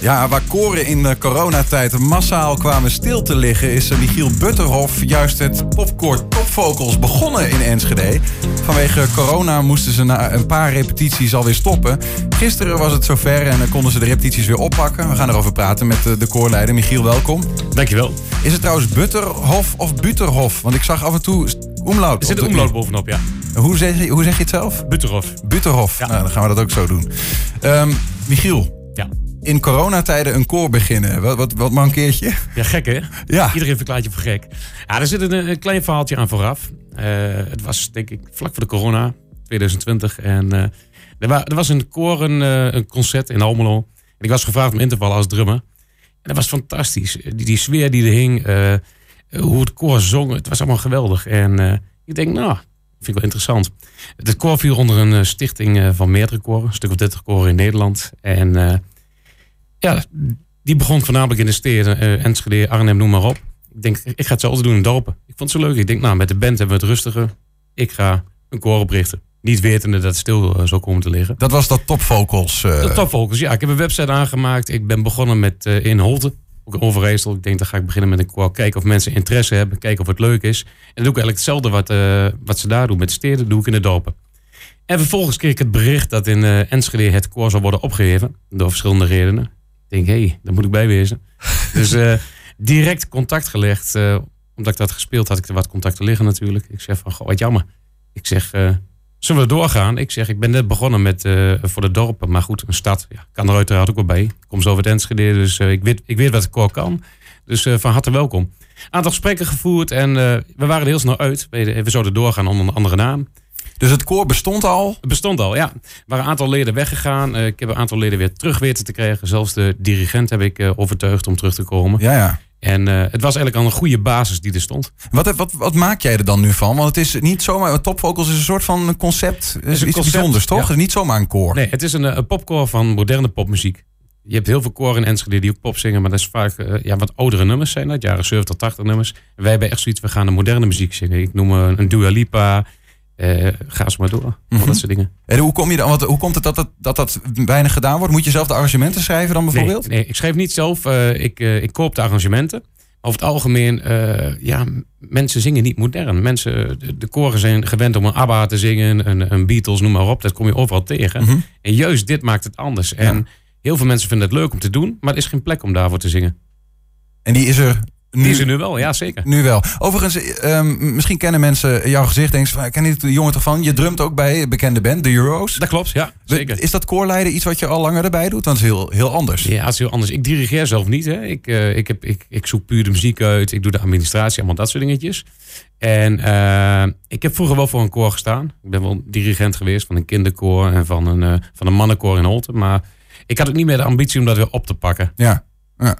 Ja, waar koren in de coronatijd massaal kwamen stil te liggen... is Michiel Butterhof juist het popkoor Topvocals begonnen in Enschede. Vanwege corona moesten ze na een paar repetities alweer stoppen. Gisteren was het zover en konden ze de repetities weer oppakken. We gaan erover praten met de koorleider. Michiel, welkom. Dankjewel. Is het trouwens Butterhof of Butterhof? Want ik zag af en toe omlaut. Er zit een omlaut bovenop, ja. Hoe zeg, je, hoe zeg je het zelf? Butterhof. Butterhof. Ja. Nou, dan gaan we dat ook zo doen. Um, Michiel. In coronatijden een koor beginnen. Wat, wat, wat mankeert Ja, gek hè? Ja. Iedereen verklaart je voor gek. Ja, er zit een, een klein verhaaltje aan vooraf. Uh, het was denk ik vlak voor de corona, 2020. En uh, er, wa er, was een koor, een, uh, een, concert in Almelo. En ik was gevraagd om in te vallen als drummer. En dat was fantastisch. Die, die sfeer die er hing, hoe het koor zong, het was allemaal geweldig. En ik denk, nou, vind ik wel interessant. Het koor viel onder een stichting van meerdere koren. Een stuk of 30 koren in Nederland. En ja, die begon voornamelijk in de steden, uh, Enschede, Arnhem, noem maar op. Ik denk, ik ga hetzelfde doen in dorpen. Ik vond het zo leuk. Ik denk, nou, met de band hebben we het rustiger. Ik ga een koor oprichten. Niet wetende dat het stil uh, zou komen te liggen. Dat was dat Top Vocals? Uh... De Top Vocals, ja. Ik heb een website aangemaakt. Ik ben begonnen met uh, in Holte. Ook in Overijssel. Ik denk, dan ga ik beginnen met een koor. Kijken of mensen interesse hebben. Kijken of het leuk is. En dan doe ik eigenlijk hetzelfde wat, wat ze daar doen met de steden. doe ik in de dorpen. En vervolgens kreeg ik het bericht dat in Enschede het koor zou worden opgegeven. Door verschillende redenen denk, hé, hey, daar moet ik bij wezen. dus uh, direct contact gelegd. Uh, omdat ik dat gespeeld had, ik er wat contacten liggen natuurlijk. Ik zeg van, goh, wat jammer. Ik zeg, uh, zullen we doorgaan? Ik zeg, ik ben net begonnen met voor de dorpen. Maar goed, een stad ja, kan er uiteraard ook wel bij. Ik kom zo het Enschede, dus ik, weet, ik weet wat ik koor kan. Dus van harte welkom. Aantal gesprekken gevoerd en we waren er heel snel uit. We, we zouden doorgaan onder een andere naam. Dus het koor bestond al? Het bestond al, ja. Er waren een aantal leden weggegaan. Uh, ik heb een aantal leden weer terug weten te krijgen. Zelfs de dirigent heb ik uh, overtuigd om terug te komen. Ja, ja. En uh, het was eigenlijk al een goede basis die er stond. Wat, wat, wat maak jij er dan nu van? Want het is niet zomaar. Top Vocals is een soort van concept. Het is iets concept, bijzonders, toch? Ja. Het is niet zomaar een koor. Nee, het is een, een popkoor van moderne popmuziek. Je hebt heel veel koren in Enschede die ook pop zingen, maar dat is vaak uh, ja, wat oudere nummers zijn dat, jaren 70, 80 nummers. En wij hebben echt zoiets, we gaan de moderne muziek zingen. Ik noem een Dua Lipa, uh, ga eens maar door. Mm -hmm. Dat soort dingen. En hoe, kom je dan, wat, hoe komt het dat dat, dat dat weinig gedaan wordt? Moet je zelf de arrangementen schrijven dan bijvoorbeeld? Nee, nee ik schrijf niet zelf. Uh, ik, uh, ik koop de arrangementen. Over het algemeen, ja, mensen zingen niet modern. Mensen, de, de, koren zijn gewend om een ABBA te zingen, een, een, Beatles, noem maar op. Dat kom je overal tegen. Mm -hmm. En juist dit maakt het anders. Ja. En heel veel mensen vinden het leuk om te doen, maar er is geen plek om daarvoor te zingen. En die is er nu, is er nu wel, ja zeker. Nu wel. Overigens, um, misschien kennen mensen jouw gezicht. Denken van, ken je de jongen toch van? Je drumt ook bij een bekende band, de Euros. Dat klopt, ja. Zeker. Is dat koorleiden iets wat je al langer erbij doet? Want het is heel, heel anders. Ja, het is heel anders. Ik dirigeer zelf niet. Hè. Ik, uh, ik, heb, ik, ik zoek puur de muziek uit. Ik doe de administratie, allemaal dat soort dingetjes. En uh, ik heb vroeger wel voor een koor gestaan. Ik ben wel dirigent geweest van een kinderkoor en van een, uh, van een mannenkoor in Holten. Maar ik had ook niet meer de ambitie om dat weer op te pakken. Ja, ja.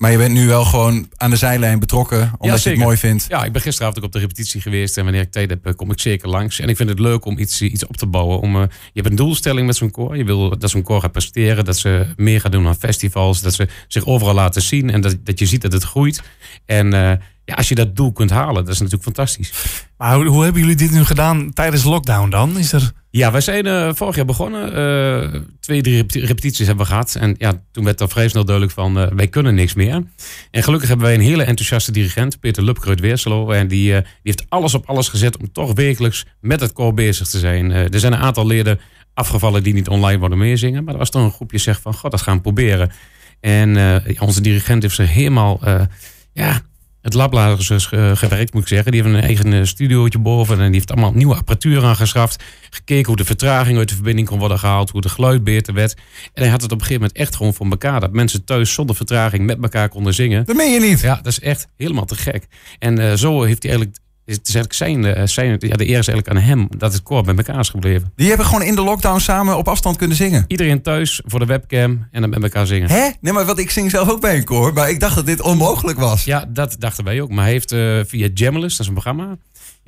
Maar je bent nu wel gewoon aan de zijlijn betrokken, omdat ja, je het mooi vindt. Ja, ik ben gisteravond ook op de repetitie geweest. En wanneer ik tijd heb, kom ik zeker langs. En ik vind het leuk om iets, iets op te bouwen. Om, uh, je hebt een doelstelling met zo'n koor. Je wil dat zo'n koor gaat presteren. Dat ze meer gaan doen aan festivals. Dat ze zich overal laten zien. En dat, dat je ziet dat het groeit. En uh, ja, als je dat doel kunt halen, dat is natuurlijk fantastisch. Maar hoe, hoe hebben jullie dit nu gedaan tijdens lockdown dan? Is er... Ja, wij zijn uh, vorig jaar begonnen. Uh, twee, drie repetities hebben we gehad. En ja, toen werd er vrij snel duidelijk van, uh, wij kunnen niks meer. En gelukkig hebben wij een hele enthousiaste dirigent, Peter Lupke Weerselo. En die, die heeft alles op alles gezet om toch wekelijks met het koor bezig te zijn. er zijn een aantal leden afgevallen die niet online worden meezingen. Maar er was toch een groepje zegt van, god, dat gaan we proberen. En onze dirigent heeft zich helemaal... ja, het lablazers gewerkt, moet ik zeggen. Die hebben een eigen studiootje boven en die heeft allemaal nieuwe apparatuur aangeschaft. Gekeken hoe de vertraging uit de verbinding kon worden gehaald, hoe de geluid beter werd. En hij had het op een gegeven moment echt gewoon voor elkaar. Dat mensen thuis zonder vertraging met elkaar konden zingen. Dat meen je niet? Ja, dat is echt helemaal te gek. En uh, zo heeft hij eigenlijk het is eigenlijk zijn, zijn ja, de eer is eigenlijk aan hem dat het koor bij elkaar is gebleven. Die hebben gewoon in de lockdown samen op afstand kunnen zingen? Iedereen thuis voor de webcam en dan met elkaar zingen. Hè? Nee, maar wat ik zing zelf ook bij een koor, maar ik dacht dat dit onmogelijk was. Ja, dat dachten wij ook. Maar hij heeft uh, via Jamulus, dat is een programma,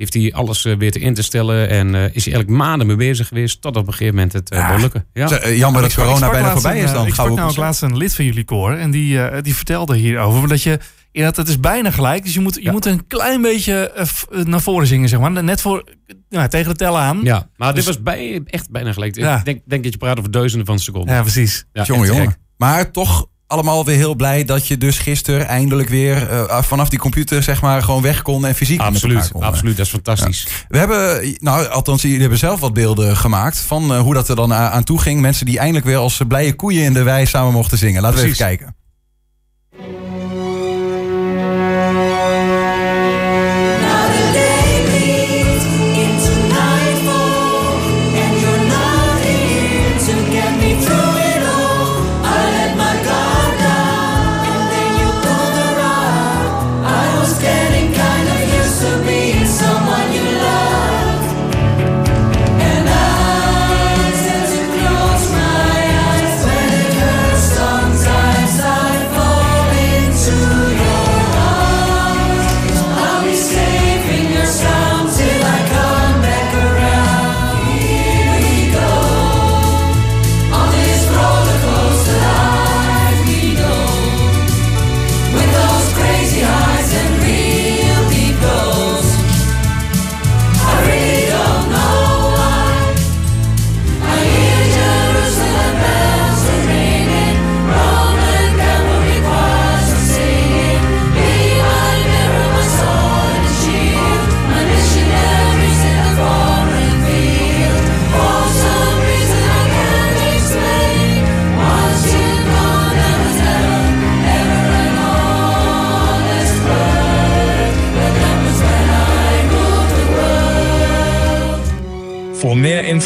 heeft hij alles uh, weer te in te stellen en uh, is hij eigenlijk maanden mee bezig geweest tot op een gegeven moment het ja. lukken. Ja. Jammer dat corona bijna voorbij is dan. Ik sprak nou laatst een lid van jullie koor en die, die vertelde hierover dat je ja, het is bijna gelijk. Dus je moet, je ja. moet een klein beetje uh, naar voren zingen, zeg maar. Net voor, nou, tegen de tel aan. Ja, maar dus, dit was bij, echt bijna gelijk. Ja. Ik denk, denk dat je praat over duizenden van seconden. Ja, precies. Ja, jongen, jongen. Maar toch allemaal weer heel blij dat je dus gisteren eindelijk weer uh, vanaf die computer zeg maar gewoon weg kon en fysiek absoluut, Absoluut, dat is fantastisch. We hebben, nou althans jullie hebben zelf wat beelden gemaakt van uh, hoe dat er dan aan toe ging. Mensen die eindelijk weer als blije koeien in de wei samen mochten zingen. Laten Precies. we even kijken.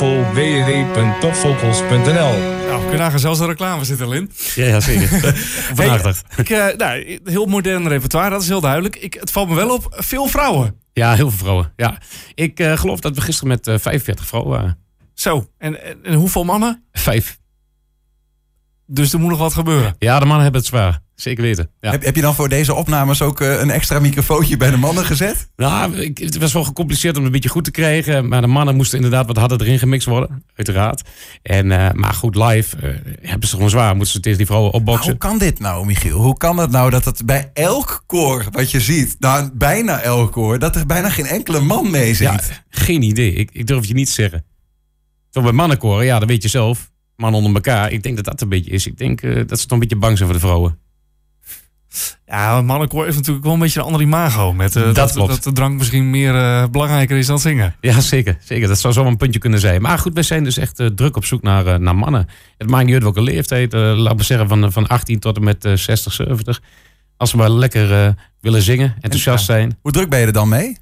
Info www.topfocals.nl Nou, we kunnen zelfs een reclame zitten, Lin. Ja, ja zeker. hey, ik, uh, nou, heel modern repertoire, dat is heel duidelijk. Ik, het valt me wel op, veel vrouwen. Ja, heel veel vrouwen. Ja. Ik uh, geloof dat we gisteren met uh, eh, 45 vrouwen waren. Zo, en, en, en hoeveel mannen? Vijf. Dus er moet nog wat gebeuren. Ja, de mannen hebben het zwaar. Zeker weten. Ja. Heb, heb, je dan voor deze opnames ook uh, een extra microfoontje bij de mannen gezet? Nou, ik, het was wel gecompliceerd om het een beetje goed te krijgen. Maar de mannen moesten inderdaad wat harder erin gemixt worden. Uiteraard. En, uh, maar goed, live uh, hebben ze gewoon zwaar. Moeten ze tegen die vrouwen opboksen. hoe kan dit nou, Michiel? Hoe kan het nou dat het bij elk koor wat je ziet, nou bijna elk koor, dat er bijna geen enkele man mee zit? Ja, geen idee. Ik, ik durf je niet te zeggen. Zo bij mannenkoren, ja, dat weet je zelf. Man onder elkaar. Ik denk dat dat een beetje is. Ik denk dat ze toch een beetje bang zijn voor de vrouwen. Ja, mannenkoor heeft natuurlijk wel een beetje een andere imago. Met, uh, dat, dat, dat, de drank misschien meer uh, belangrijker is dan zingen. Ja, zeker, zeker. Dat zou zo een puntje kunnen zijn. Maar goed, wij zijn dus echt uh, druk op zoek naar, naar mannen. Het maakt niet uit welke leeftijd. laten we zeggen van, van 18 tot en met 60, 70. Als we maar lekker willen zingen, enthousiast zijn. Hoe druk ben je er dan mee?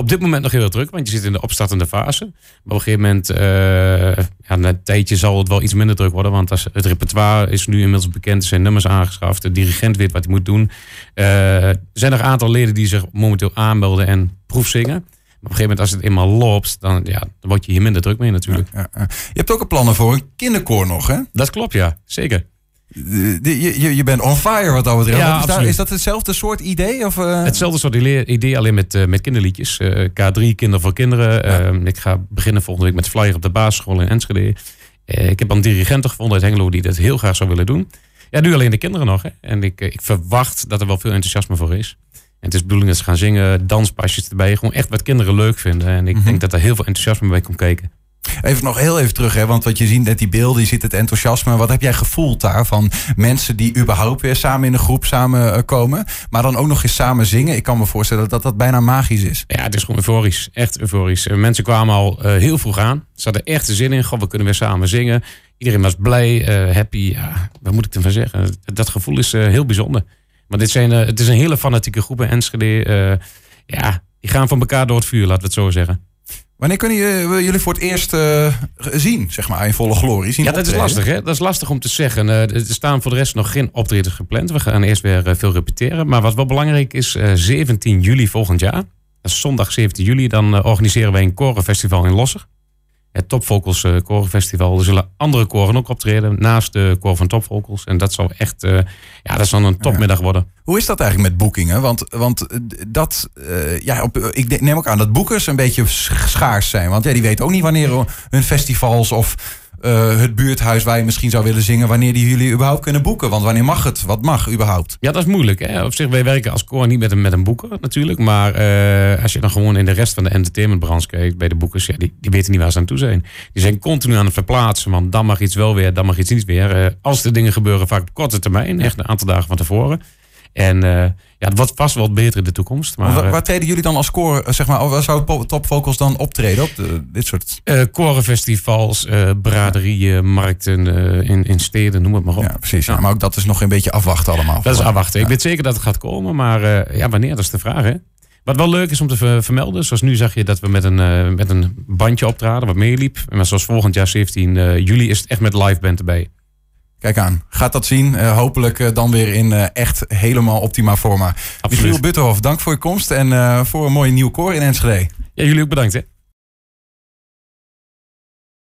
Op dit moment nog heel druk, want je zit in de opstartende fase. Maar op een gegeven moment, uh, ja, na een tijdje zal het wel iets minder druk worden. Want als het repertoire is nu inmiddels bekend, zijn nummers aangeschaft. De dirigent weet wat hij moet doen. Uh, er zijn nog een aantal leden die zich momenteel aanmelden en proefzingen. Maar op een gegeven moment, als het eenmaal loopt, dan, ja, dan word je hier minder druk mee natuurlijk. Ja, ja, Je hebt ook een plannen voor een kinderkoor nog, hè? Dat klopt, ja. Zeker je, je, je bent on fire wat dat betreft. Ja, is, dat, is, dat hetzelfde soort idee? Of, uh... Hetzelfde soort idee, alleen met, uh, met kinderliedjes. Uh, K3, Kinder voor Kinderen. Ehm, ik ga beginnen volgende week met flyer op de basisschool in Enschede. ik heb een dirigent gevonden uit Hengelo die dat heel graag zou willen doen. Ja, nu alleen de kinderen nog. Hè. En ik, ik verwacht dat er wel veel enthousiasme voor is. En het is de bedoeling dat ze gaan zingen, danspasjes erbij. Gewoon echt wat kinderen leuk vinden. En ik mhm. denk dat er heel veel enthousiasme bij komt kijken. Even nog heel even terug, hè, want wat je ziet net die beelden, je ziet het enthousiasme. Wat heb jij gevoeld daar van mensen die überhaupt weer samen in een groep samen eh, komen, maar dan ook nog eens samen zingen? Ik kan me voorstellen dat dat bijna magisch is. Ja, het is gewoon euforisch, echt euforisch. Eh, mensen kwamen al uh, heel vroeg aan, ze hadden echt de zin in, goh, we kunnen weer samen zingen. Iedereen was blij, happy. Ja, wat moet ik ervan zeggen? Dat gevoel is heel bijzonder. Maar dit zijn, het is een hele fanatieke groep in Enschede. ja, die gaan van elkaar door het vuur, laten we het zo zeggen. Wanneer kunnen jullie voor het eerst uh, zien, zeg maar, in volle glorie? Zien ja, dat is lastig, hè? Dat is lastig om te zeggen. Uh, er staan voor de rest nog geen optredens gepland. We gaan eerst weer uh, veel repeteren. Maar wat wel belangrijk is, 17 juli volgend jaar. Dat is zondag 17 juli. Dan organiseren wij een korenfestival in Losser het Top Vocals uh, Korenfestival. Er zullen andere koren ook optreden naast de koor van Top Vocals. En dat zal echt, uh, ja, dat zal een topmiddag worden. Hoe is dat eigenlijk met boekingen? Want, want eh, dat, uh, ja, op, ik neem ook aan dat boekers een beetje schaars zijn. Want ja, die weten ook niet wanneer hun festivals of eh, het buurthuis waar je misschien zou willen zingen, wanneer die jullie überhaupt kunnen boeken. Want wanneer mag het? Wat mag überhaupt? Ja, dat is moeilijk. Hè? Op zich, wij werken als koor niet met een, met een boeker natuurlijk. Maar eh, als je dan gewoon in de rest van de entertainmentbranche kijkt bij de boekers, ja, die, die weten niet waar ze aan toe zijn. Die zijn continu aan het verplaatsen, want dan mag iets wel weer, dan mag iets niet weer. Eh, als de dingen gebeuren, vaak op korte termijn, echt een aantal dagen van tevoren. En eh, ja, het wordt vast wel beter in de toekomst. Maar, waar, eh, waar treden jullie dan als koor, eh, zeg maar, waar zou Top Vocals dan optreden op de- dit soort... eh, korenfestivals, eh, braderieën, markten in, in steden, noem het maar op. Ja, precies. Ja, maar ook dat is nog een beetje afwachten allemaal. Dat is afwachten. Ik weet zeker dat het gaat komen, maar ja, wanneer, dat is de vraag. Hè? Wat wel leuk is om te ver- vermelden, zoals nu zag je dat we met een, met een bandje optraden, wat meeliep. Maar zoals volgend jaar 17 eh, juli is het echt met live band erbij. Kijk aan. Gaat dat zien. Eh, hopelijk eh, dan weer in eh, echt helemaal optima forma. Absoluut. Michiel Butterhof, dank voor je komst en voor een mooi nieuw koor in Enschede. Ja, jullie ook bedankt hè.